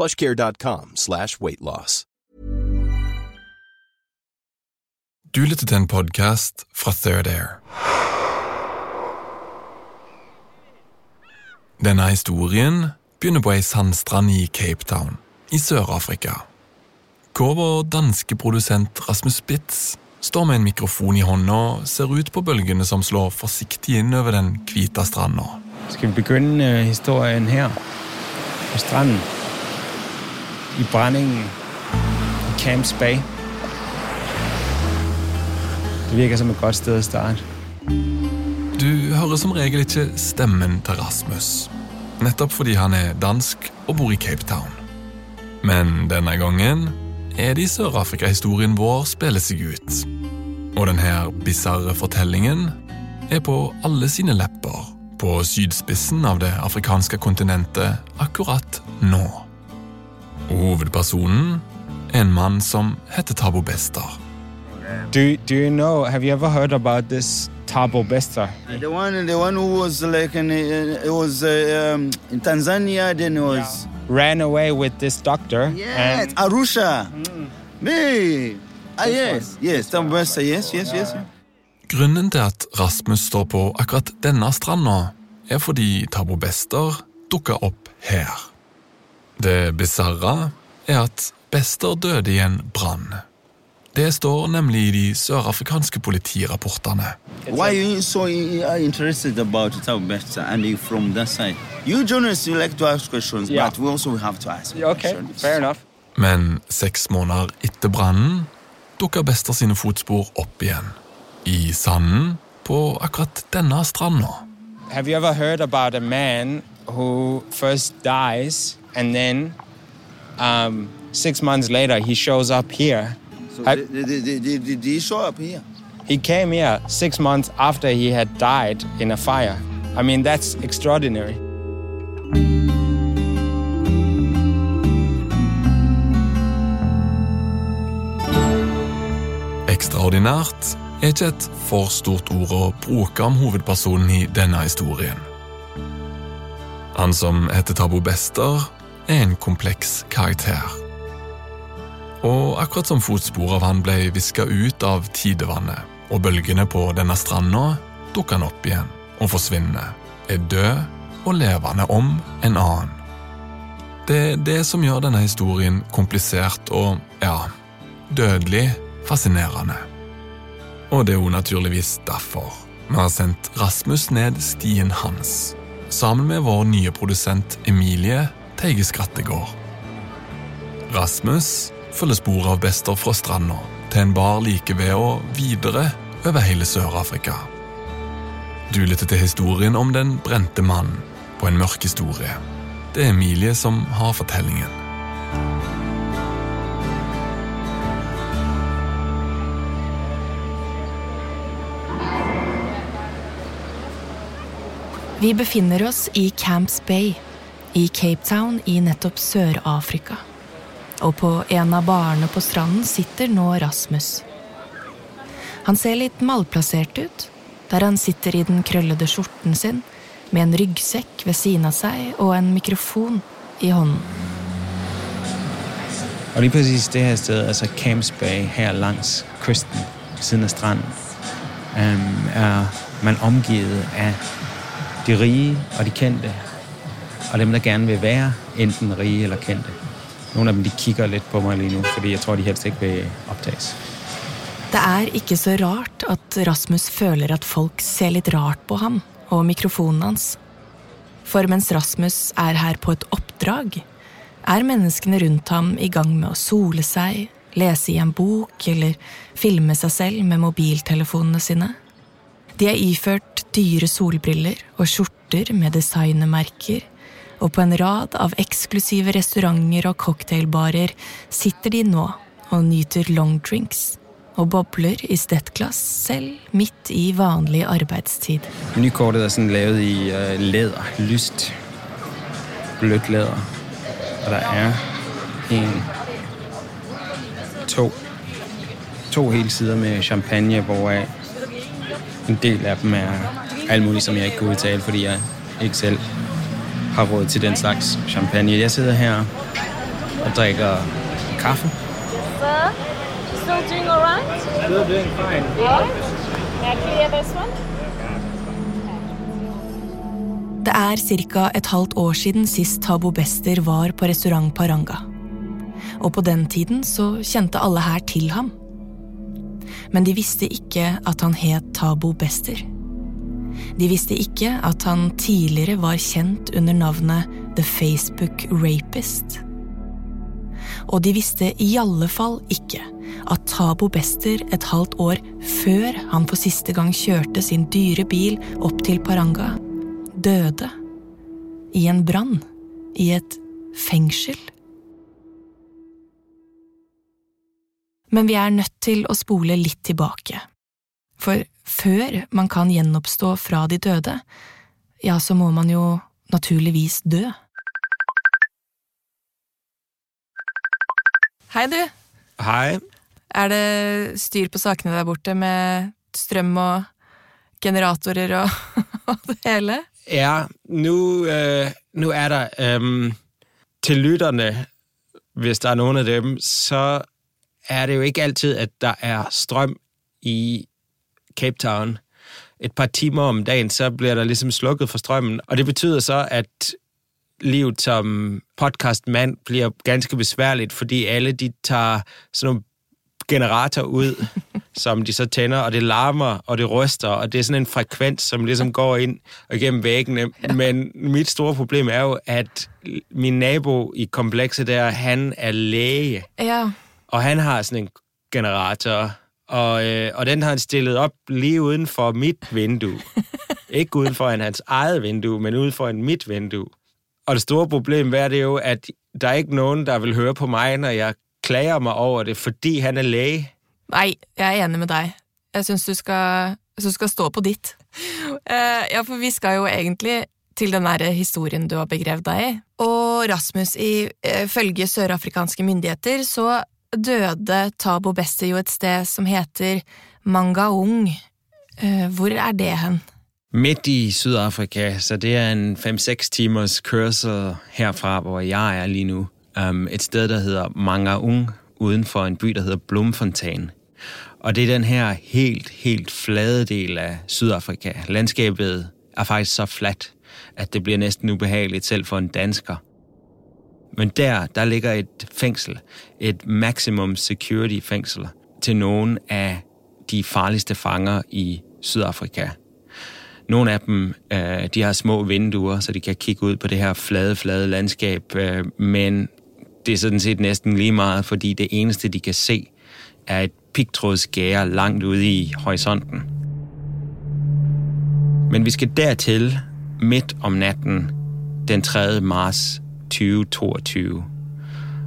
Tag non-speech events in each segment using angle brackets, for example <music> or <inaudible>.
plushcare.com slash weightloss. Du lytter til en podcast fra Third Air. Denne historien begynner på ei sandstrand i Cape Town i Sør-Afrika. Hvor vår danske produsent Rasmus Spitz står med en mikrofon i hånda og ser ut på bølgene som slår forsiktig inn over den hvite stranda. Skal vi begynne øh, historien her på stranden? I brændingen i Camps Bay. Det virker som et godt sted å starte. Du hører som regel ikke stemmen til Rasmus, nettopp fordi han er dansk og bor i Cape Town. Men denne gangen er det i Sør-Afrika-historien vår spiller seg ut. Og denne bisarre fortellingen er på alle sine lepper på sydspissen av det afrikanske kontinentet akkurat nå. Hovedpersonen er en mann som heter Tabo Bester. Do, do you know, have you ever heard about this Tabo Bester? The one, the one who was like in, uh, it was uh, um, in Tanzania. Then it was Ran away with this doctor. yes, and- Arusha. Me. Ah, yes, yes. Tabo Bester. Yes, yes, yes. Grunnen til at Rasmus står på akkurat denne stranda, er fordi Tabo Bester dukka opp her. Det bisarre er at Bester døde i en brann. Det står nemlig i de sørafrikanske politirapportene. Why are you so uh, interested about Tom Bester and from that side? You journalists, you like to ask questions, Yeah. but we also have to ask Okay, fair enough. Men seks måneder etter brannen dukker Bester sine fotspor opp igjen. I sanden på akkurat denne stranda. Have you ever heard about a man who first dies and then um, six months later he shows up here? So I- did, did, did, did, did he show up here? He came here six months after he had died in a fire. I mean, that's extraordinary. Ekstraordinært er ikke et for stort ord å bruke om hovedpersonen i denne historien. Han som heter Tabo Bester, er en kompleks karakter. Og akkurat som fotspor av han ble viska ut av tidevannet, og bølgene på denne stranda, dukker han opp igjen og forsvinner, er død og levende om en annen. Det er det som gjør denne historien komplisert og, ja, dødelig fascinerende. Og det er jo naturligvis derfor vi har sendt Rasmus ned stien hans, sammen med vår nye produsent Emilie Teige Skrattegård. Rasmus følger spor av Bester fra stranda til en bar like ved og videre over hele Sør-Afrika. Du lytter til historien om den brente mannen på en mørk historie. Det er Emilie som har fortellingen. Vi befinner oss i Camps Bay i Cape Town i nettopp Sør-Afrika. Og på en av barene på stranden sitter nå Rasmus. Han ser litt malplassert ut, der han sitter i den krøllede skjorten sin med en ryggsekk ved siden av seg og en mikrofon i hånden. Og lige præcis det her stedet, altså Camps Bay her langs kysten, siden af stranden, um, er man omgivet av de rige og de kendte, og dem, der gerne vil være enten rige eller kendte. Nogle af dem de kigger litt på meg lige nu, fordi jeg tror de helst ikke vil opptas. Det er ikke så rart at Rasmus føler at folk ser litt rart på ham og mikrofonen hans. For mens Rasmus er her på et oppdrag, er menneskene rundt ham i gang med å sole seg, lese i en bok eller filme seg selv med mobiltelefonene sine. De er iført dyre solbriller og skjorter med designermerker, og på en rad av eksklusive restauranter og cocktailbarer sitter de nå og nyter longdrinks og bobler i stettglass selv midt i vanlig arbeidstid. Menykortet er sånn lavet i uh, læder. Lyst. Blødt læder. Og der er en, to, to hele sider med champagne, hvorav en del av dem er alt mulig som jeg ikke kan uttale fordi jeg ikke selv har råd til den slags champagne. Jeg sitter her og drikker kaffe. Sir, still doing all right? Still doing fine. Yeah. May I clear this one? Det er ca. et halvt år siden sist Tabo Bester var på restaurant Paranga. Og på den tiden så kjente alle her til ham. Men de visste ikke at han het Tabo Bester. De visste ikke at han tidligere var kjent under navnet The Facebook Rapist. Og de visste i alle fall ikke at Tabo Bester et halvt år før han for siste gang kjørte sin dyre bil opp til Paranga, døde i en brann i et fengsel. Men vi er nødt til å spole litt tilbake. For før man kan gjenoppstå fra de døde, ja, så må man jo naturligvis dø. Hei, du. Hei. Er det styr på sakene der borte med strøm og generatorer og, <laughs> og det hele? Ja, nå, øh, nå er der øhm, Til lytterne, hvis der er noen av dem, så er det jo ikke alltid at der er strøm i Cape Town. Et par timer om dagen, så blir det liksom slukket for strømmen. Og det betyder så at livet som podcastmand blir ganske besværligt, fordi alle de tar sådan nogle generator ud, <laughs> som de så tænder, og det larmer, og det ryster, og det er sådan en frekvens, som ligesom går ind og igennem væggene. Men mit store problem er jo, at min nabo i komplekset der, han er læge, Ja, og han har sådan en generator, og, øh, og den har han stillet op lige uden for mit vindue. <laughs> Ikke uden for hans eget vindue, men uden for mit vindue. Og det store problem er det jo, at der er ikke nogen, der vil høre på mig, når jeg klager mig over det, fordi han er læge. Nei, jeg er enig med deg. Jeg syns du, skal- jeg synes du skal stå på ditt. Uh, <laughs> ja, for vi skal jo egentlig til den der historien du har begrevet deg i. Og Rasmus, ifølge sørafrikanske myndigheter så døde Tabo Besse jo et sted som heter Mangaung. Eh, hvor er det hen? Midt i Sydafrika, så det er en 5-6 timers kørsel herfra, hvor jeg er lige nu. Um, et sted, der heter Mangaung, udenfor en by, der heter Blomfontein. Og det er den her helt, helt flade del af Sydafrika. Landskabet er faktisk så fladt, at det bliver næsten ubehageligt selv for en dansker. Men der, der ligger et fængsel, et maximum security fængsel, til nogle af de farligste fanger i Sydafrika. Nogle af dem, øh, de har små vinduer, så de kan kigge ud på det her flade, flade landskab, øh, men det er sådan set næsten lige meget, fordi det eneste, de kan se, er et pigtrådsgære langt ude i horisonten. Men vi skal dertil midt om natten den 3. marts 2022.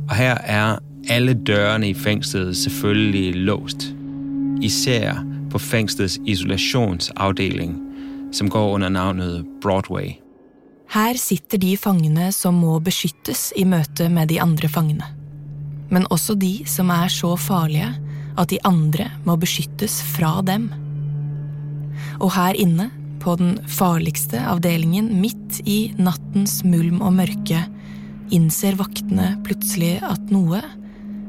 Og her er alle dørene i fængslet selvfølgelig låst. Især på fængslets isolasjonsavdeling, som går under navnet Broadway. Her sitter de fangene som må beskyttes i møte med de andre fangene. Men også de som er så farlige at de andre må beskyttes fra dem. Og her inne, på den farligste avdelingen midt i nattens mulm og mørke, innser vaktene plutselig at noe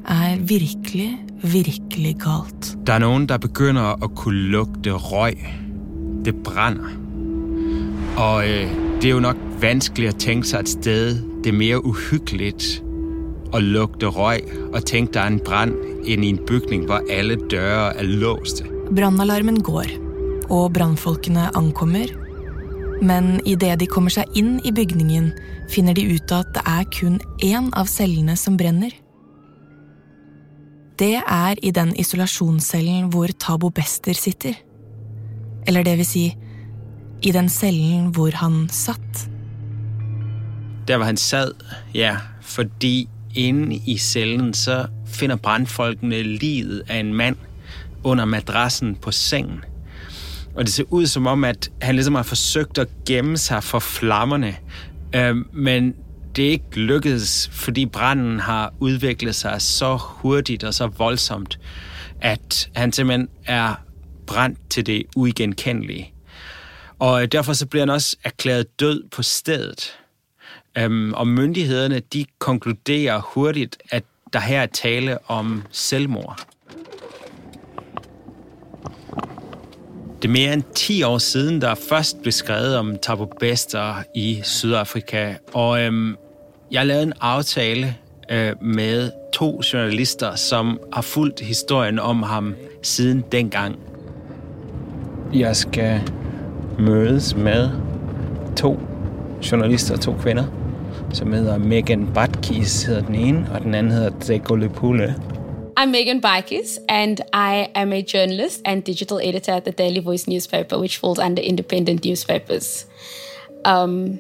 er virkelig, virkelig galt. Det er noen der begynner å kunne lukte røy. Det brenner. Og øh, det er jo nok vanskelig å tenke seg et sted, det er mer uhyggelig å lukte røy og tenke det er en brann inne i en bygning hvor alle dører er låste. Brannalarmen går, og brannfolkene ankommer. Men idet de kommer seg inn i bygningen, finner de ut at det er kun én av cellene som brenner. Det er i den isolasjonscellen hvor Tabo Bester sitter. Eller det vil si, i den cellen hvor han satt. Der hvor han sad, ja, fordi inne i cellen så finner brandfolkene livet av en mann under madrassen på sengen. Og det ser ut som om at han liksom har forsøkt å gemme seg for flammene. Øh, men det er ikke lykkedes fordi brannen har utviklet seg så hurtig og så voldsomt at han simpelthen er brent til det ugjenkjennelige. Og derfor så blir han også erklæret død på stedet. Um, og myndighetene de konkluderer hurtigt at der her er tale om selvmord. Det er mer enn ti år siden der først ble skrevet om Thabo Bester i Sydafrika. Og øhm, jeg lavede en aftale øh, med to journalister som har fulgt historien om ham siden den gang. Jeg skal mødes med to journalister, to kvinder, som hedder Megan Batkis, hedder den ene, og den anden hedder Deko Lepule. I'm Megan Bikes, and I am a journalist and digital editor at the Daily Voice newspaper, which falls under independent newspapers. Um,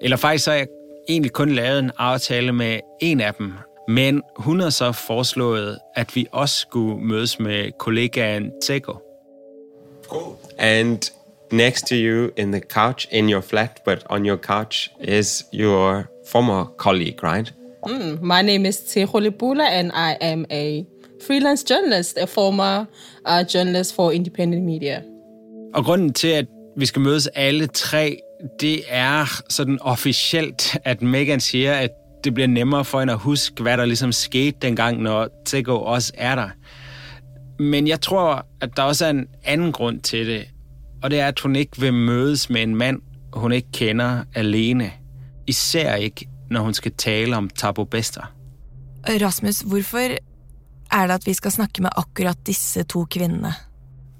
Eller faktisk så har jeg egentlig kun lavet en aftale med en af dem, men hun har så foreslået, at vi også skulle mødes med kollegaen Teko. Cool. And next to you in the couch, in your flat, but on your couch, is your former colleague, right? My name is Tejo Lipula, and I am a freelance journalist, a former uh, journalist for independent media. Og grunden til, at vi skal mødes alle tre, det er sådan officielt, at Megan siger, at det bliver nemmere for hende at huske, hvad der ligesom skete dengang, når Tego også er der. Men jeg tror, at der også er en anden grund til det, og det er, at hun ikke vil mødes med en mand, hun ikke kender alene. Især ikke, når hun skal tale om Tabo Bester. Rasmus, hvorfor er det at vi skal snakke med akkurat disse to kvinnene?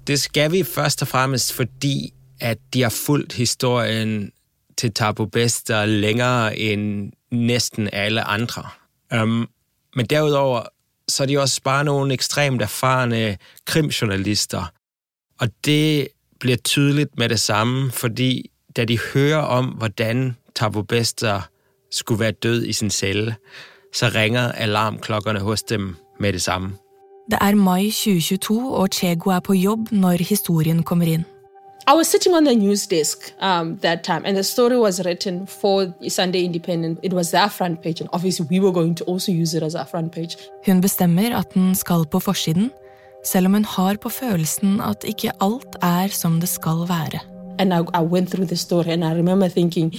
Det skal vi først og fremmest fordi, at de har fulgt historien til Tabo Bester enn nesten næsten alle andre. Um, men derudover så er de også bare noen ekstremt erfarne krimjournalister. Og det blir tydelig med det samme, fordi da de hører om, hvordan Tabo Bester skulle være død i sin celle, så ringer alarmklokkerne hos dem med det samme. Det er mai 2022, og Chego er på jobb når historien kommer inn. I was sitting on the news desk um, that time, and the story was written for Sunday Independent. It was their front page, and obviously we were going to also use it as our front page. Hun bestemmer at den skal på forsiden, selv om hun har på følelsen at ikke alt er som det skal være. And I, I went through the story, and I remember thinking,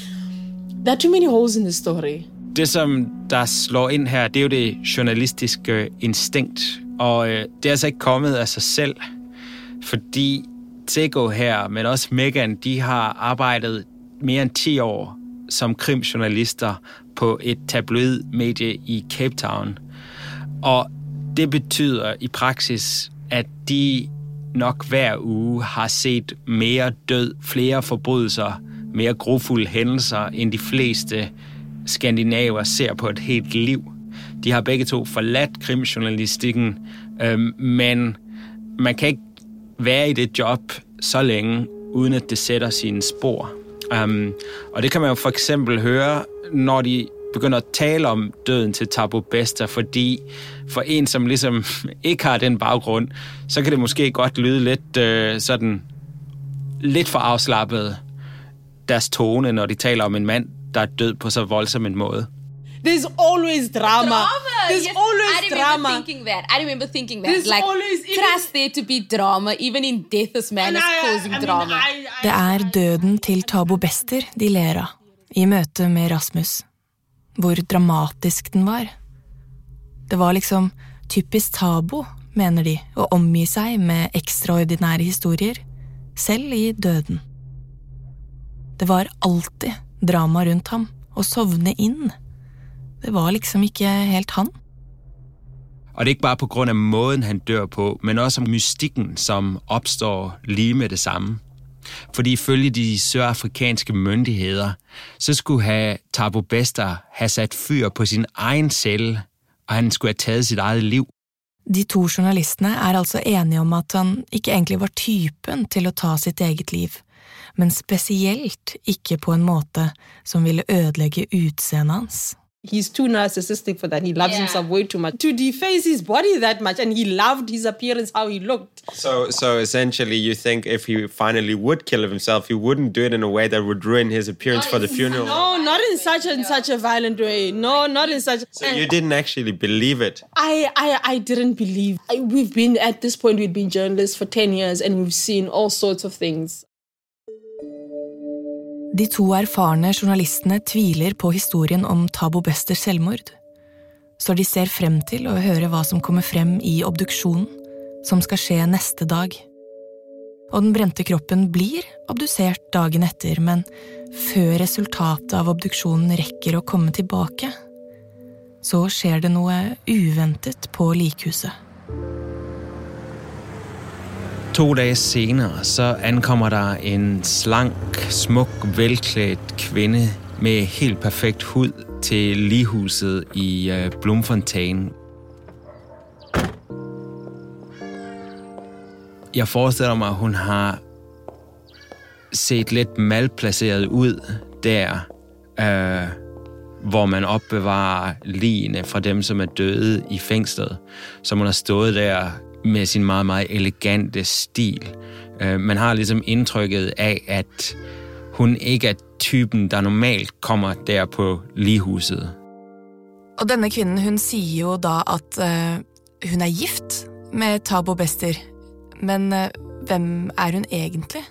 there are too many holes in the. Det, som der slår ind her, det er jo det journalistiske instinkt. Og øh, det er altså ikke kommet af sig selv, fordi Tego her, men også Megan, de har arbejdet mere end 10 år som krimjournalister på et tabloidmedie i Cape Town. Og det betyder i praksis, at de nok hver uge har set mere død, flere forbrydelser, mere grofulde hændelser, end de fleste skandinaver ser på et helt liv. De har begge to forladt krimjournalistikken, øh, men man kan ikke være i det job så længe, uden at det sætter sine spor. Um, og det kan man jo for eksempel høre, når de begynder at tale om døden til Tabo Bester, fordi for en, som ligesom <laughs> ikke har den baggrund, så kan det måske godt lyde lidt øh, sådan lidt for afslappet deres tone, når de taler om en mand, der er død på så voldsom en måde. There's always drama. There's yes, always I remember drama. thinking that. I remember thinking that. There's like, always even- trust there to be drama, even in death, this man And is causing I mean, drama. I- I- Det er døden til Tabo Bester de ler av, i møte med Rasmus. Hvor dramatisk den var. Det var liksom typisk Tabo, mener de, å omgi seg med ekstraordinære historier, selv i døden. Det var alltid drama rundt ham, å sovne inn. Det var liksom ikke helt han. Og det er ikke bare på måten han dør på, men også om mystikken, som oppstår lige med det samme. Fordi ifølge de sørafrikanske myndigheter så skulle ha Tabo Bester ha satt fyr på sin egen celle, og han skulle ha taget sitt eget liv. De to journalistene er altså enige om at han ikke egentlig var typen til å ta sitt eget liv, men spesielt ikke på en måte som ville ødelegge utseendet hans. He's too narcissistic for that. He loves himself way too much. To deface his body that much, and he loved his appearance, how he looked. So, so essentially, you think if he finally would kill himself, he wouldn't do it in a way that would ruin his appearance for the funeral. No, not in such in such a violent way. No, not in such. So you didn't actually believe it. I, I, I didn't believe. I, we've been at this point. We've been journalists for ten years, and we've seen all sorts of things. De to erfarne journalistene tviler på historien om Tabo Besters selvmord. Så de ser frem til å høre hva som kommer frem i obduksjonen, som skal skje neste dag. Og den brente kroppen blir obdusert dagen etter, men før resultatet av obduksjonen rekker å komme tilbake, så skjer det noe uventet på likhuset. To dage senere så ankommer der en slank, smuk, velklædt kvinde med helt perfekt hud til lighuset i øh, Blomfontein. Jeg forestiller mig, at hun har set lidt malplaceret ud der, øh, hvor man opbevarer ligene fra dem, som er døde i fængslet. Så hun har stået der med sin meget, meget elegante stil. Øh, man har ligesom indtrykket af, at hun ikke er typen, der normalt kommer der på ligehuset. Og denne kvinnen hun sier jo da at eh, hun er gift med Tabo Bester. Men eh, hvem er hun egentlig?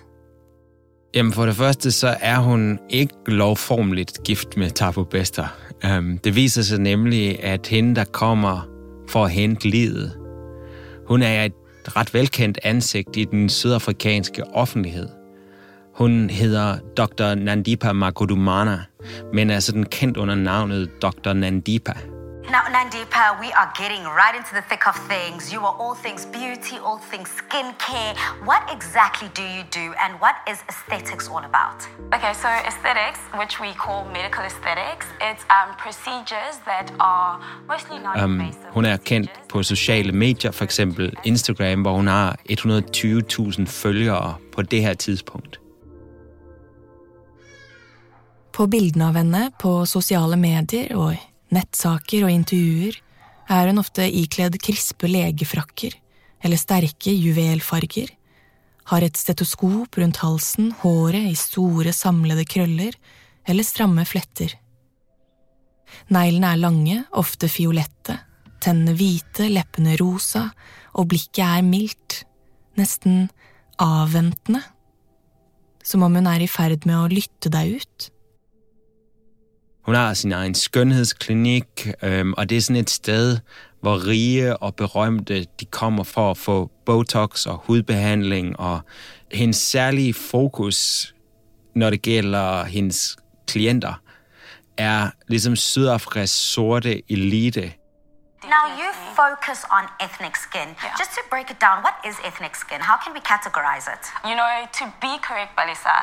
Jamen for det første, så er hun ikke lovformeligt gift med Tabo Bester. Um, det viser sig nemlig, at hende, der kommer for at hente livet, hun er et ret velkendt ansigt i den sydafrikanske offentlighed. Hun hedder Dr. Nandipa Makodumana, men er sådan kendt under navnet Dr. Nandipa. Now, Nandipa, we are getting right into the thick of things. You are all things beauty, all things skincare. What exactly do you do, and what is aesthetics all about? Okay, so aesthetics, which we call medical aesthetics, it's um, procedures that are mostly non-invasive. Um, hun er kendt på sociale medier, for eksempel Instagram, hvor hun har 120.000 følgere på det her tidspunkt. På bildene av henne på sosiale medier og i nettsaker og intervjuer er hun ofte ikledd krispe legefrakker eller sterke juvelfarger, har et stetoskop rundt halsen, håret i store, samlede krøller eller stramme fletter. Neglene er lange, ofte fiolette, tennene hvite, leppene rosa, og blikket er mildt, nesten avventende, som om hun er i ferd med å lytte deg ut. Hun har sin egen skønhedsklinik, øhm, og det er sådan et sted, hvor rige og berømte de kommer for at få Botox og hudbehandling, og hendes særlige fokus, når det gælder hendes klienter, er ligesom Sydafrikas sorte elite. Now, you focus on ethnic skin. Just to break it down, what is ethnic skin? How can we categorize it? You know, to be correct, Balisa,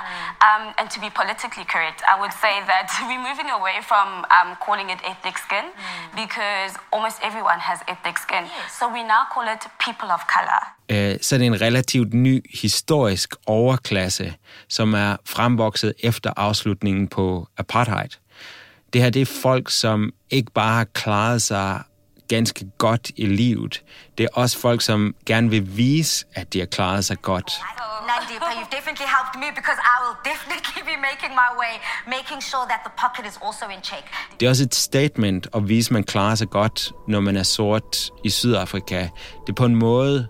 um, and to be politically correct, I would say that <laughs> we're moving away from um, calling it ethnic skin because almost everyone has ethnic skin. So we now call it people of color. Øh, så er det en relativt ny historisk overklasse, som er fremvokset efter afslutningen på apartheid. Det her det er folk, som ikke bare har klaret sig ganske godt i livet. Det er også folk, som gerne vil vise, at de har klaret seg godt. Nandipa, you've definitely helped me because I will definitely be making my way, making sure that the pocket is also in check. Det er også et statement at vise, at man klarer sig godt, når man er sort i Sydafrika. Det er på en måde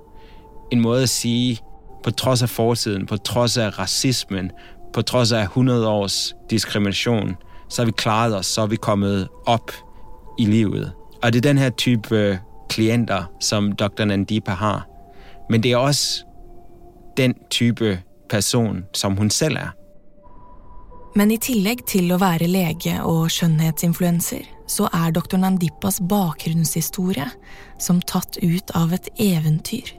en måde at sige, på trods af fortiden, på trods af racismen, på trods af 100 års diskrimination, så har vi klaret os, så er vi kommet op i livet. Og det er den her type øh, klienter, som Dr. Nandipa har. Men det er også den type person, som hun selv er. Men i tillegg til å være lege og skjønnhetsinfluenser, så er doktor Nandipas bakgrunnshistorie som tatt ut av et eventyr.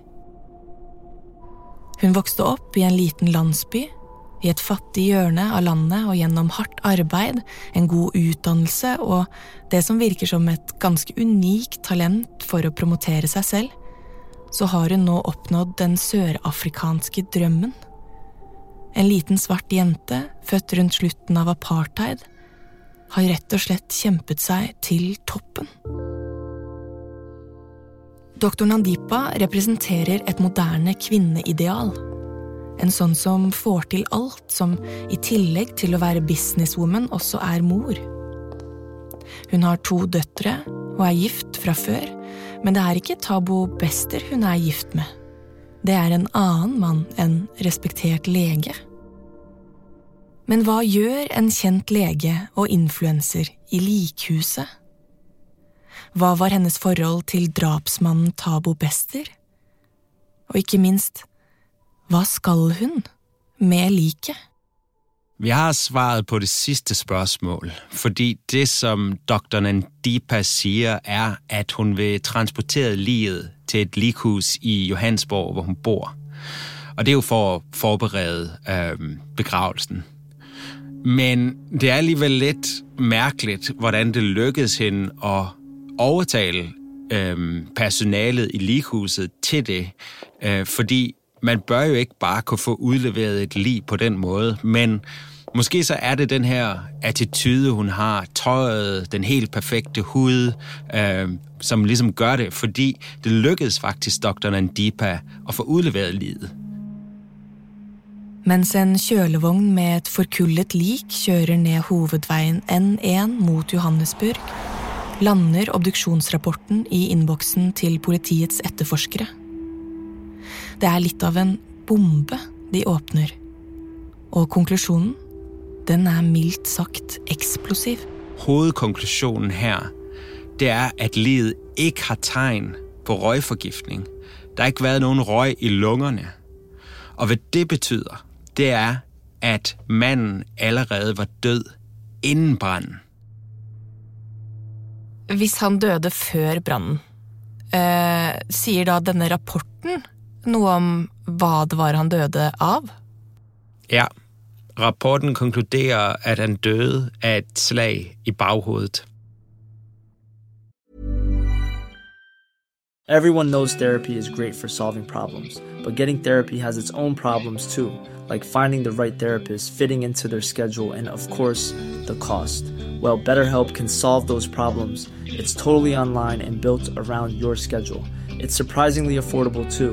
Hun vokste opp i en liten landsby, i et fattig hjørne av landet og gjennom hardt arbeid, en god utdannelse og det som virker som et ganske unikt talent for å promotere seg selv, så har hun nå oppnådd den sørafrikanske drømmen. En liten svart jente, født rundt slutten av apartheid, har rett og slett kjempet seg til toppen. Doktor Nandipa representerer et moderne kvinneideal. En sånn som får til alt, som i tillegg til å være businesswoman også er mor. Hun har to døtre og er gift fra før, men det er ikke Tabo Bester hun er gift med. Det er en annen mann, en respektert lege. Men hva gjør en kjent lege og influenser i likhuset? Hva var hennes forhold til drapsmannen Tabo Bester? Og ikke minst, hva skal hun med liket? Vi har svaret på det sidste spørsmål, fordi det, som dr. Nandipa sier, er, at hun vil transportere livet til et likhus i Johansborg, hvor hun bor. Og det er jo for å forberede øh, begravelsen. Men det er alligevel litt merkelig hvordan det lykkedes henne å overtale øh, personalet i likhuset til det. Øh, fordi man bør jo ikke bare kunne få udleveret et lig på den måde, men måske så er det den her attitude, hun har, tøjet, den helt perfekte hud, øh, som ligesom gør det, fordi det lykkedes faktisk dr. Nandipa at få udleveret livet. Mens en kjølevogn med et forkullet lik kjører ned hovedveien N1 mot Johannesburg, lander obduksjonsrapporten i innboksen til politiets etterforskere. Det er litt av en bombe de åpner, og konklusjonen, den er mildt sagt eksplosiv. Hovedkonklusjonen her, det er, at livet ikke har tegn på røgforgiftning. Der har ikke vært noen røg i lungene. Og hva det betyder, det er, at mannen allerede var død innen branden. Hvis han døde før brannen, øh, sier da denne rapporten noe om hva det var han døde av? Ja, rapporten konkluderer, at han døde af et slag i baghovedet. Everyone knows therapy is great for solving problems, but getting therapy has its own problems too, like finding the right therapist, fitting into their schedule, and of course, the cost. Well, BetterHelp can solve those problems. It's totally online and built around your schedule. It's surprisingly affordable too.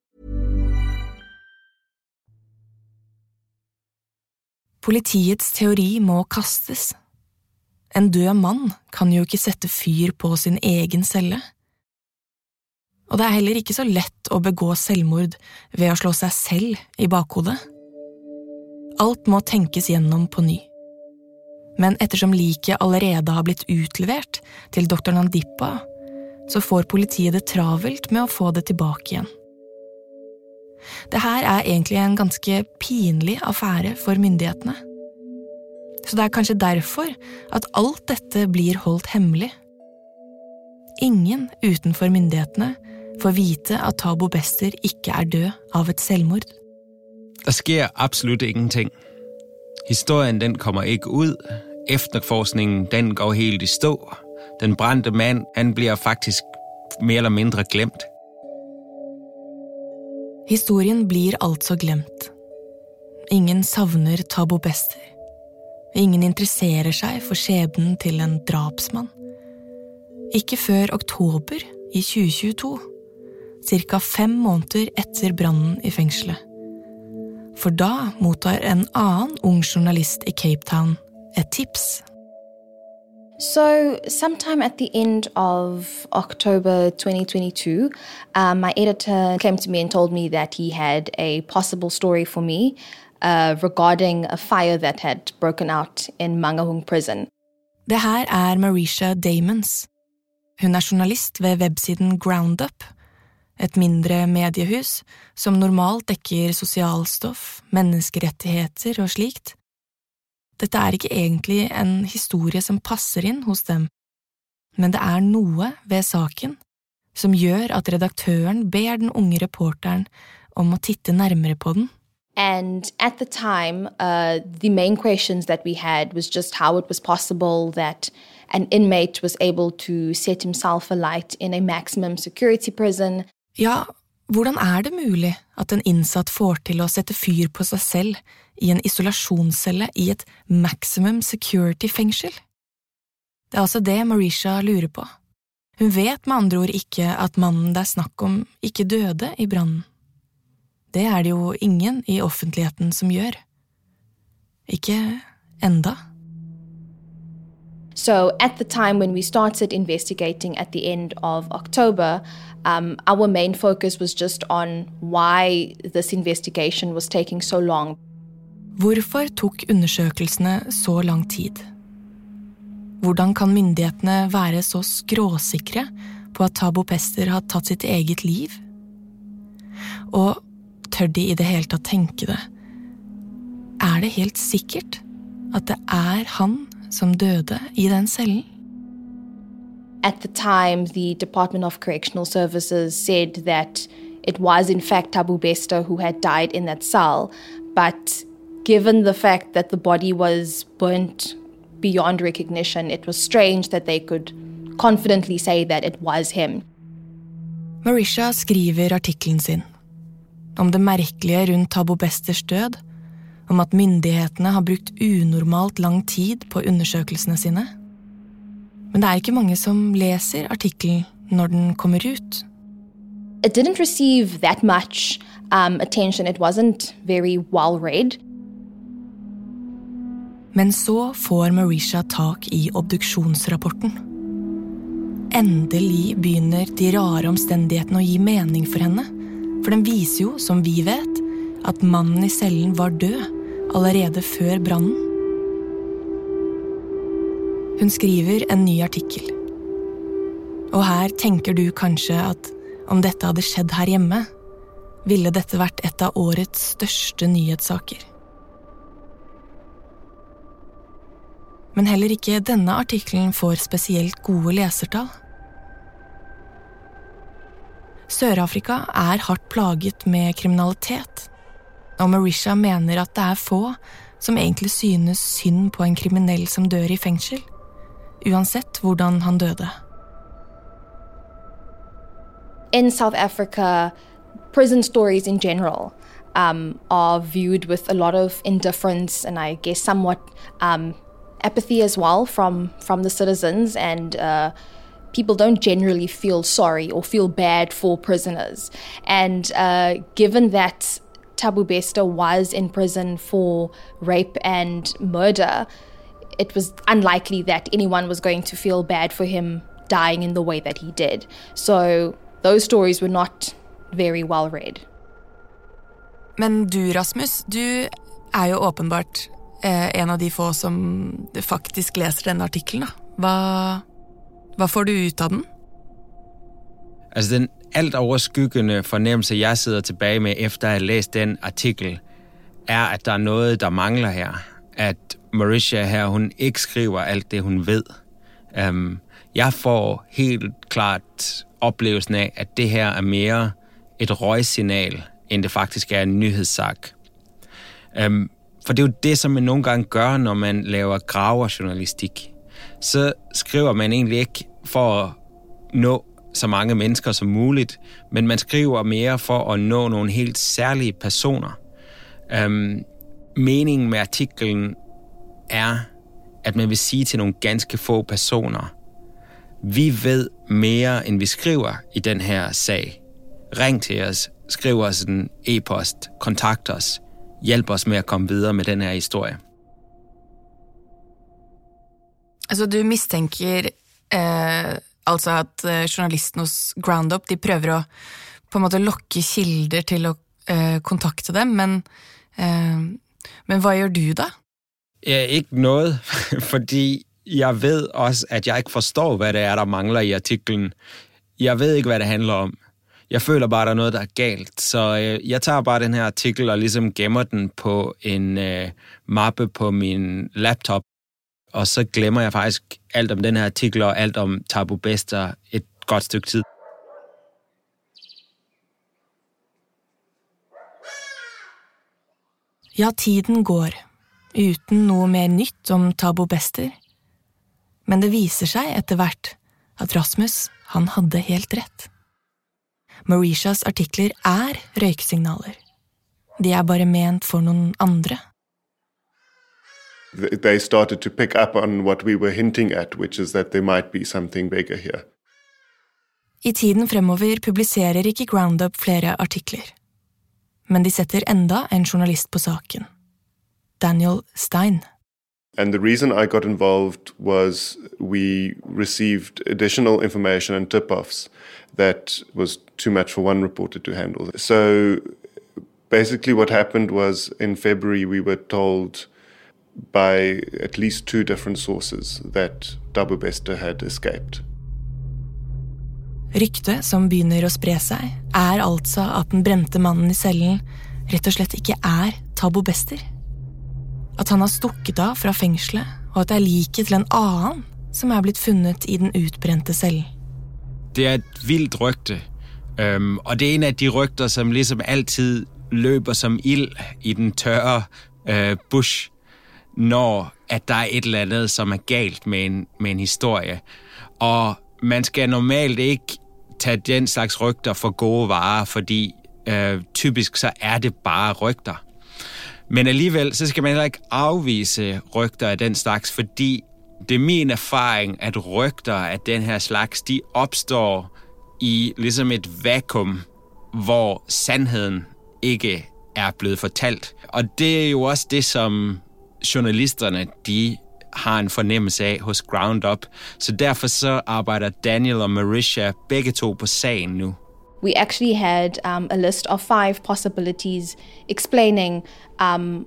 Politiets teori må kastes. En død mann kan jo ikke sette fyr på sin egen celle. Og det er heller ikke så lett å begå selvmord ved å slå seg selv i bakhodet. Alt må tenkes gjennom på ny. Men ettersom liket allerede har blitt utlevert til doktor Nandipa, så får politiet det travelt med å få det tilbake igjen. Det her er egentlig en ganske pinlig affære for myndighetene. Så det er kanskje derfor at alt dette blir holdt hemmelig. Ingen utenfor myndighetene får vite at Tabo Bester ikke er død av et selvmord. Der sker absolutt ingenting. Historien den kommer ikke ut. Efterforskningen den går helt i stå. Den brente mand han blir faktisk mer eller mindre glemt. Historien blir altså glemt. Ingen savner Tabo Bester. Ingen interesserer seg for skjebnen til en drapsmann. Ikke før oktober i 2022, ca. fem måneder etter brannen i fengselet. For da mottar en annen ung journalist i Cape Town et tips. So, sometime at the end of October 2022, um, my editor came to me and told me that he had a possible story for me uh, regarding a fire that had broken out in Mangahung prison. Det her er Marisha Damons. Hun er journalist ved websiden Groundup, et mindre mediehus som normalt dekker sosialstoff, menneskerettigheter og slikt. Dette er ikke egentlig en historie som passer inn hos dem, men det er noe ved saken som gjør at redaktøren ber den unge reporteren om å titte nærmere på den. And at the time, uh, the main questions that we had was just how it was possible that an inmate was able to set himself alight in a maximum security prison. Ja, hvordan er det mulig at en innsatt får til å sette fyr på seg selv i en isolasjonscelle i et maximum security-fengsel? Det er altså det Marisha lurer på. Hun vet med andre ord ikke at mannen det er snakk om, ikke døde i brannen. Det er det jo ingen i offentligheten som gjør. Ikke enda. So, at the time when we started investigating at the end of October, um, our main focus was just on why this investigation was taking so long. Hvorfor tok undersøkelsene så lang tid? Hvordan kan myndighetene være så skråsikre på at Tabo Pester har tatt sitt eget liv? Og tør de i det hele tatt tenke det? Er det helt sikkert at det er han som døde i den cellen? At the time, the Department of Correctional Services said that it was, in fact, Tabu Bester who had died in that cell. But given the fact that the body was burnt beyond recognition, it was strange that they could confidently say that it was him. Marisha skriver artikkelen sin om det merkelige rundt Tabo Besters død, om at myndighetene har brukt unormalt lang tid på undersøkelsene sine. Men det er ikke mange som leser artikkelen når den kommer ut. It didn't receive that much um, attention. It wasn't very well read. Men så får Marisha tak i obduksjonsrapporten. Endelig begynner de rare omstendighetene å gi mening for henne. For den viser jo, som vi vet, at mannen i cellen var død allerede før brannen. Hun skriver en ny artikkel. Og her tenker du kanskje at om dette hadde skjedd her hjemme, ville dette vært et av årets største nyhetssaker. Men heller ikke denne artikkelen får spesielt gode lesertall. Sør-Afrika er hardt plaget med kriminalitet, og Marisha mener at det er få som egentlig synes synd på en kriminell som dør i fengsel, uansett hvordan han døde. In South Africa, prison stories in general um, are viewed with a lot of indifference and I guess somewhat um, apathy as well from from the citizens and uh, people don't generally feel sorry or feel bad for prisoners and uh, given that Tabu Bester was in prison for rape and murder it was unlikely that anyone was going to feel bad for him dying in the way that he did. So those stories were not very well read. Men du, Rasmus, du er jo åpenbart eh, en av de få som faktisk leser denne artikkelen. Hva, hva får du ut av den? Altså den alt overskyggende fornemmelse, jeg sidder tilbage med, efter at have læst den artikel, er, at der er noget, der mangler her. At Marisha her, hun ikke skriver alt det, hun ved. Um, jeg får helt klart oplevelsen af, at det her er mere et røgsignal, end det faktisk er en nyhedssak. Um, for det er jo det, som man nogle gange gør, når man laver graverjournalistik. Så skriver man egentlig ikke for at nå så mange mennesker som muligt, men man skriver mere for at nå nogle helt særlige personer. Øhm, meningen med artiklen er, at man vil sige til nogle ganske få personer, vi ved mere, end vi skriver i den her sag. Ring til os, skriv os en e-post, kontakt os, hjælp os med at komme videre med den her historie. Altså, du mistænker eh, altså at eh, journalisten hos Groundup de prøver å på en måte lokke kilder til å eh, kontakte dem, men, eh, men hva gjør du da? Ikke noe, <laughs> fordi jeg vet også, at jeg ikke forstår, hva det er, der mangler i artiklen. Jeg vet ikke, hva det handler om. Jeg føler bare, det er noe der er galt. Så øh, jeg tar bare denne artikkelen og liksom gemmer den på en øh, mappe på min laptop. Og så glemmer jeg faktisk alt om den her artikkel og alt om Tabu Bester et godt stykke tid. Ja, tiden går, uten noe mer nytt om Tabo Bester. Men det viser seg etter hvert at Rasmus, han hadde helt rett. Marishas artikler er røyksignaler. De er bare ment for noen andre. They started to pick up on what we were hinting at, which is that there might be something bigger here. I tiden fremover publiserer ikke Groundup flere artikler. Men de setter enda en journalist på saken. Daniel Stein. And the reason I got involved was we received additional information and tip offs that was too much for one reporter to handle. So basically, what happened was in February, we were told by at least two different sources that Dabu Bester had escaped. Ryktet som begynner å spre seg, er altså at den brente mannen i cellen rett og slett ikke er Tabo Bester. At han har stukket av fra fengselet, og at det er liket til en annen som er blitt funnet i den utbrente cellen. Det er et vildt rykte, um, og det er en av de rygter, som liksom alltid løper som ild i den tørre uh, bush, når at der er et eller andet, som er galt med en, med en historie. Og man skal normalt ikke tage den slags rygter for gode varer, fordi øh, typisk så er det bare rygter. Men alligevel, så skal man heller ikke afvise rygter af den slags, fordi det er min erfaring, at rygter af den her slags, de opstår i ligesom et vakuum, hvor sandheden ikke er blevet fortalt. Og det er jo også det, som journalisterne, de har en fornemmelse af hos Ground Up. Så derfor så arbejder Daniel og Marisha begge to på sagen nu. We actually had um, a list of five possibilities explaining um,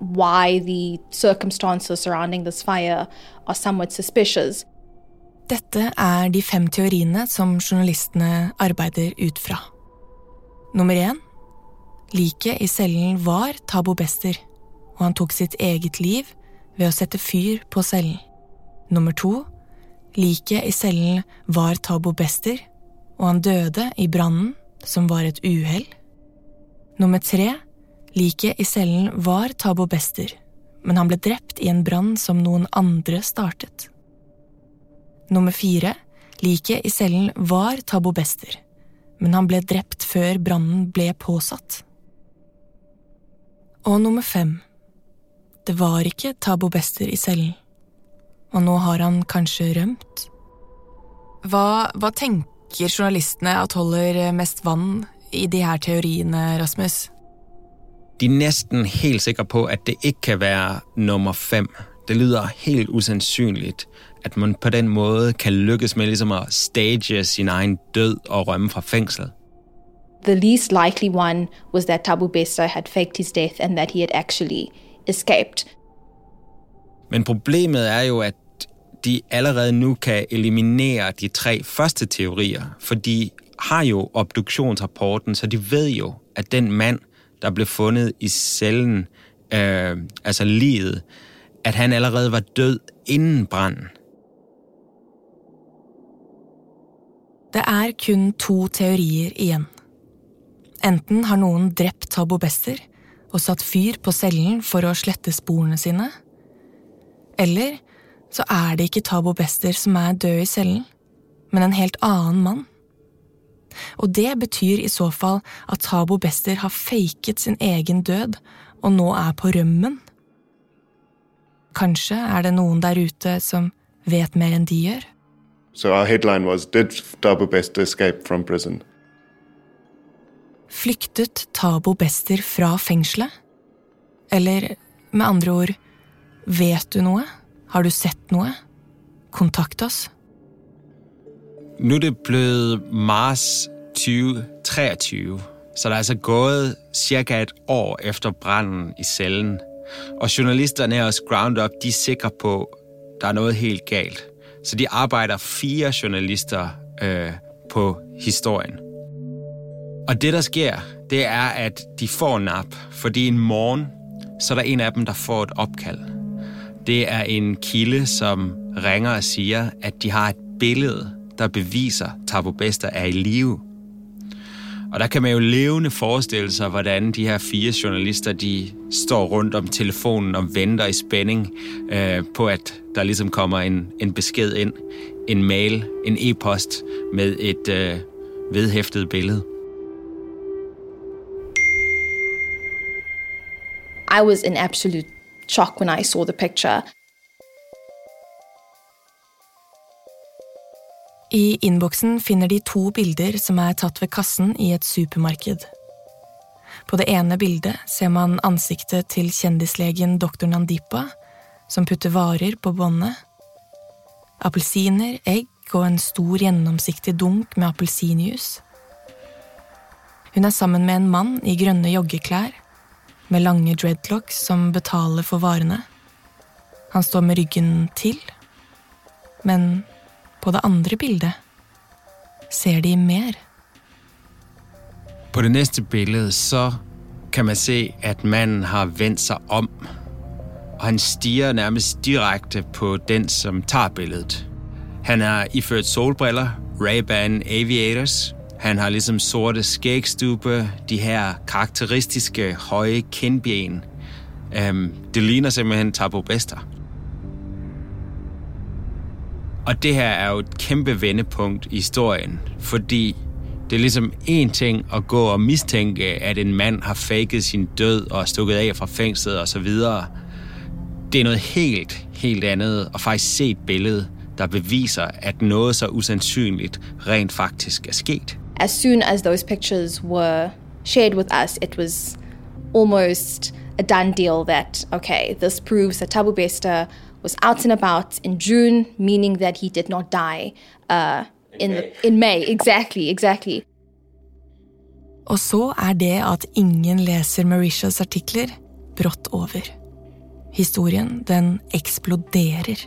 why the circumstances surrounding this fire are somewhat suspicious. Dette er de fem teoriene som journalistene arbeider ut fra. Nummer én. Liket i cellen var Tabo Bester, og han tok sitt eget liv ved å sette fyr på cellen. Nummer to. Liket i cellen var Tabo Bester, og han døde i brannen, som var et uhell. Nummer tre. Liket i cellen var Tabo Bester, men han ble drept i en brann som noen andre startet. Nummer fire. Liket i cellen var Tabo Bester, men han ble drept før brannen ble påsatt. Og nummer fem. Det var ikke Tabo Bester i cellen, og nå har han kanskje rømt. Hva, hva tenker journalistene at holder mest vann i de her teoriene, Rasmus? De er nesten helt sikre på, at det ikke kan være nummer fem. Det lyder helt usannsynlig at man på den måde kan lykkes med liksom å stage sin egen død og rømme fra fengsel. The least likely one was that Tabu Besta had faked his death and that he had actually escaped. Men problemet er jo, at de allerede nu kan eliminere de tre første teorier, for de har jo obduktionsrapporten, så de ved jo, at den mand, der blev fundet i cellen, øh, altså livet, at han allerede var død inden branden. Det er kun to teorier igjen. Enten har noen drept Tabo Bester og satt fyr på cellen for å slette sporene sine, eller så er det ikke Tabo Bester som er død i cellen, men en helt annen mann. Og det betyr i så fall at Tabo Bester har faket sin egen død og nå er på rømmen. Kanskje er det noen der ute som vet mer enn de gjør? So our headline was Did Tabo Bester escape from prison? Flyktet Tabo Bester fra fengselet? Eller med andre ord, vet du noe? Har du sett noe? Kontakt oss. Nå er det blitt mars 2023, så det er altså gået cirka et år efter branden i cellen. Og journalisterne hos Ground Up, de er sikre på, at det er noe helt galt. Så de arbeider fire journalister øh, på historien. Og det, der sker, det er, at de får nap, fordi en morgen, så er der en af dem, der får et opkald. Det er en kilde, som ringer og siger, at de har et billede, der beviser, at Tabo Bester er i live. Og der kan man jo levende forestille sig, hvordan de her fire journalister, de står rundt om telefonen og venter i spænding øh, på, at der ligesom kommer en, en besked ind, en mail, en e-post med et øh, vedhæftet billede. I was in absolute shock when I saw the picture. I innboksen finner de to bilder som er tatt ved kassen i et supermarked. På det ene bildet ser man ansiktet til kjendislegen dr. Nandipa, som putter varer på båndet. Appelsiner, egg og en stor, gjennomsiktig dunk med appelsinjuice. Hun er sammen med en mann i grønne joggeklær, med lange dreadlocks som betaler for varene. Han står med ryggen til, men på det andre bildet ser de mer. På det neste bildet så kan man se, at mannen har vendt seg om, og han stirrer nærmest direkte på den, som tar billedet. Han har iført solbriller, Ray-Ban Aviators. Han har ligesom sorte skægstube, de her karakteristiske høje kindben. Um, det ligner simpelthen Tabo Bester. Og det her er jo et kæmpe vendepunkt i historien, fordi det er ligesom en ting at gå og mistænke, at en mand har faket sin død og stukket af fra fængslet osv. Det er noget helt, helt andet å faktisk se et billede, der beviser, at noget så usandsynligt rent faktisk er sket. As soon as those pictures were shared with us, it was almost a done deal that, okay, this proves that Tabu Bester was out and about in June, meaning that he did not die uh, in, the, in May. Exactly, exactly. Og så er det at ingen leser Marishas artikler, brått over. Historien, den eksploderer.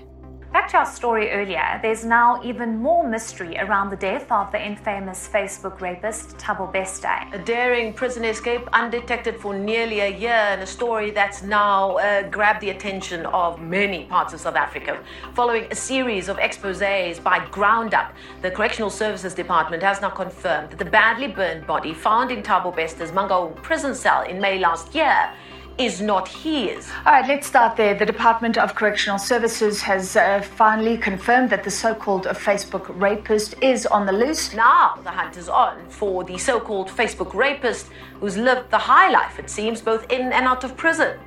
Back to our story earlier, there's now even more mystery around the death of the infamous Facebook rapist Tabo Beste. A daring prison escape undetected for nearly a year, and a story that's now uh, grabbed the attention of many parts of South Africa. Following a series of exposes by Ground Up, the Correctional Services Department has now confirmed that the badly burned body found in Tabo Beste's Mango prison cell in May last year is not his. All right, let's start there. The Department of Correctional Services has uh, finally confirmed that the so called Facebook rapist is on the loose. Now the hunt is on for the so called Facebook rapist who's lived the high life, it seems, both in and out of prison.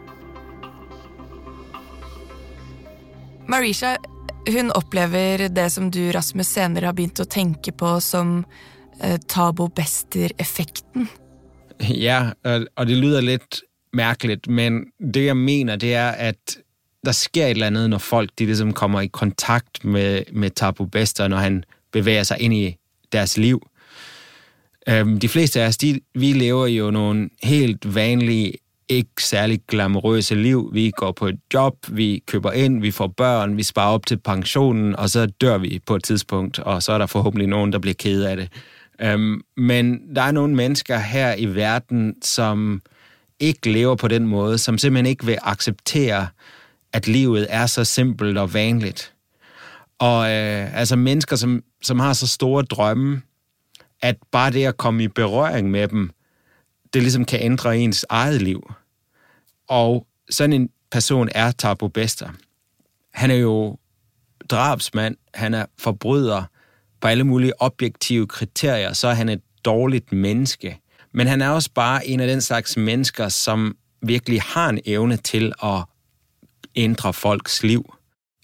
Marisha hun opplever det som du, Rasmus, senere har begynt å tenke på som eh, Tabo Bester-effekten. Ja, og det lyder lidt mærkeligt, men det jeg mener, det er, at der sker et eller andet, når folk de ligesom kommer i kontakt med, med Tabu Bester, når han bevæger sig ind i deres liv. Øhm, de fleste af os, de, vi lever jo nogle helt vanlige, ikke særlig glamourøse liv. Vi går på et job, vi køber ind, vi får børn, vi sparer op til pensionen, og så dør vi på et tidspunkt, og så er der forhåbentlig nogen, der bliver ked af det. Øhm, men der er nogle mennesker her i verden, som ikke lever på den måde, som simpelthen ikke vil acceptere, at livet er så simpelt og vanligt. Og øh, altså mennesker, som, som har så store drømme, at bare det at komme i berøring med dem, det ligesom kan ændre ens eget liv. Og sådan en person er Tabo Bester. Han er jo drabsmand, han er forbryder på alle mulige objektive kriterier, så er han et dårligt menneske. Men han er også bare en av den slags mennesker, som virkelig har en evne til å ændre folks liv.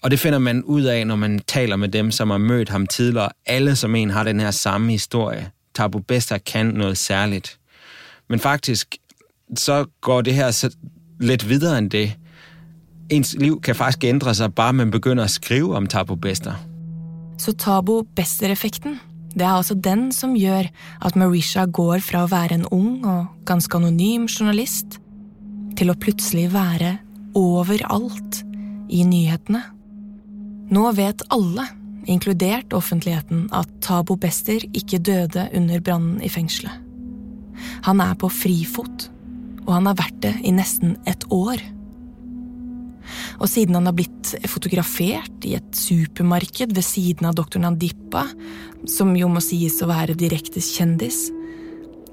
Og det finner man ut av når man taler med dem, som har møtt ham tidligere. Alle som en har den her samme historie. Tabu Bester kan noe særligt. Men faktisk, så går det her litt videre enn det. Ens liv kan faktisk ændre seg bare man begynner å skrive om Tabu Bester. Så Tabo Bester-effekten, det er altså den som gjør at Marisha går fra å være en ung og ganske anonym journalist til å plutselig være overalt i nyhetene. Nå vet alle, inkludert offentligheten, at Tabo Bester ikke døde under brannen i fengselet. Han er på frifot, og han har vært det i nesten et år. Og siden han har blitt fotografert i et supermarked ved siden av doktor Nandipa, som jo må sies å være direkte kjendis,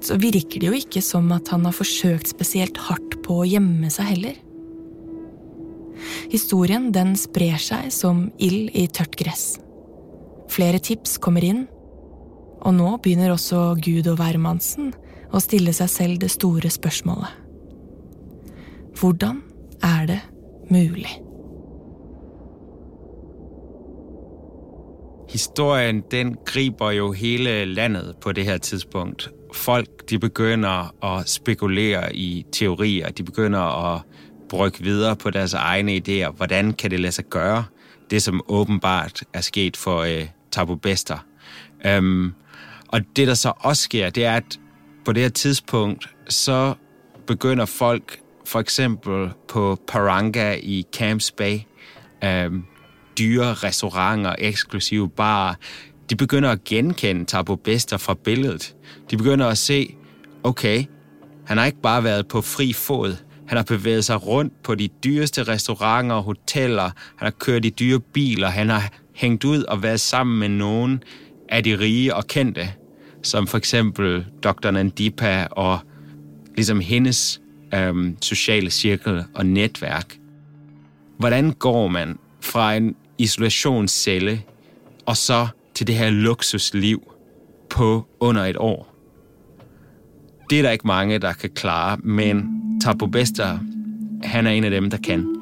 så virker det jo ikke som at han har forsøkt spesielt hardt på å gjemme seg heller. Historien den sprer seg som ild i tørt gress. Flere tips kommer inn, og nå begynner også Gud og hvermannsen å stille seg selv det store spørsmålet. Hvordan er det mulig? Historien den griper jo hele landet på det her tidspunkt. Folk de begynner å spekulere i teorier. De begynner å brygge videre på deres egne ideer. Hvordan kan det lade seg gjøre, det som åbenbart er sket for eh, Tabu Bester? Um, og det, der så også sker, det er, at på det her tidspunkt, så begynner folk for eksempel på Paranga i Camps Bay, um, dyre restauranter, eksklusive barer, de begynder at genkende Tabo Bester fra billedet. De begynder at se, okay, han har ikke bare været på fri fod, han har bevæget sig rundt på de dyreste restauranter og hoteller. Han har kørt i dyre biler. Han har hængt ud og været sammen med nogen af de rige og kendte, som for eksempel Dr. Nandipa og ligesom hendes øhm, sociale cirkel og netværk. Hvordan går man fra en isolationscelle og så til det her luksusliv på under et år? Det er der ikke mange, der kan klare, men Tapo Bester, han er en af dem, der kan.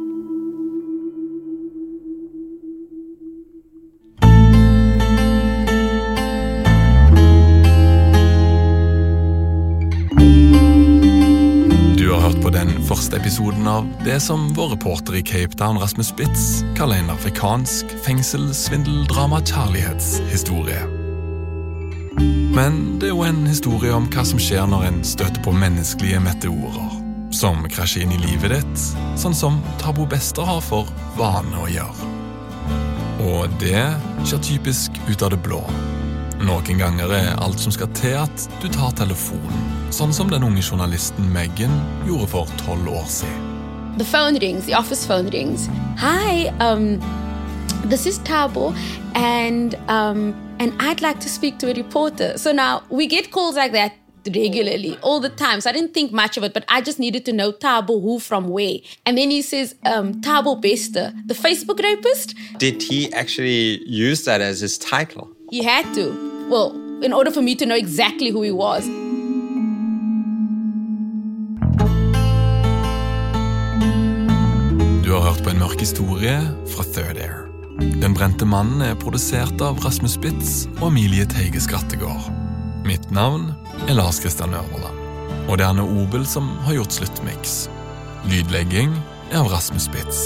Første av det som vår reporter i Cape Town, Rasmus Spitz, kaller en afrikansk fengselsvindeldrama-kjærlighetshistorie. Men det er jo en historie om hva som skjer når en støter på menneskelige meteorer som krasjer inn i livet ditt, sånn som Tabo Bester har for vane å gjøre. Og det skjer typisk ut av det blå. Noen ganger er alt som skal til at du tar telefonen, sånn som den unge journalisten Megan gjorde for tolv år siden. The phone rings, the office phone rings. Hi, um, this is Tabo, and um, and I'd like to speak to a reporter. So now we get calls like that regularly, all the time. So I didn't think much of it, but I just needed to know Tabo who from where. And then he says, um, Tabo Bester, the Facebook rapist. Did he actually use that as his title? He had to. Well, in order for me to know exactly who he was. En mørk historie fra Third Air. Den brente mannen er produsert av Rasmus Spitz og Emilie Teige Skrattegård. Mitt navn er Lars Kristian Øverland, og det er Anne Obel som har gjort sluttmiks. Lydlegging er av Rasmus Spitz.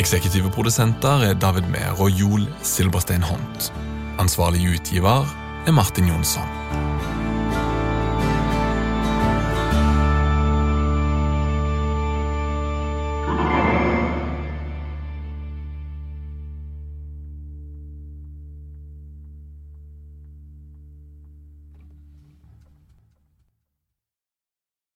Eksekutive produsenter er David Mehr og Joel Silberstein Hont. Ansvarlig utgiver er Martin Jonsson.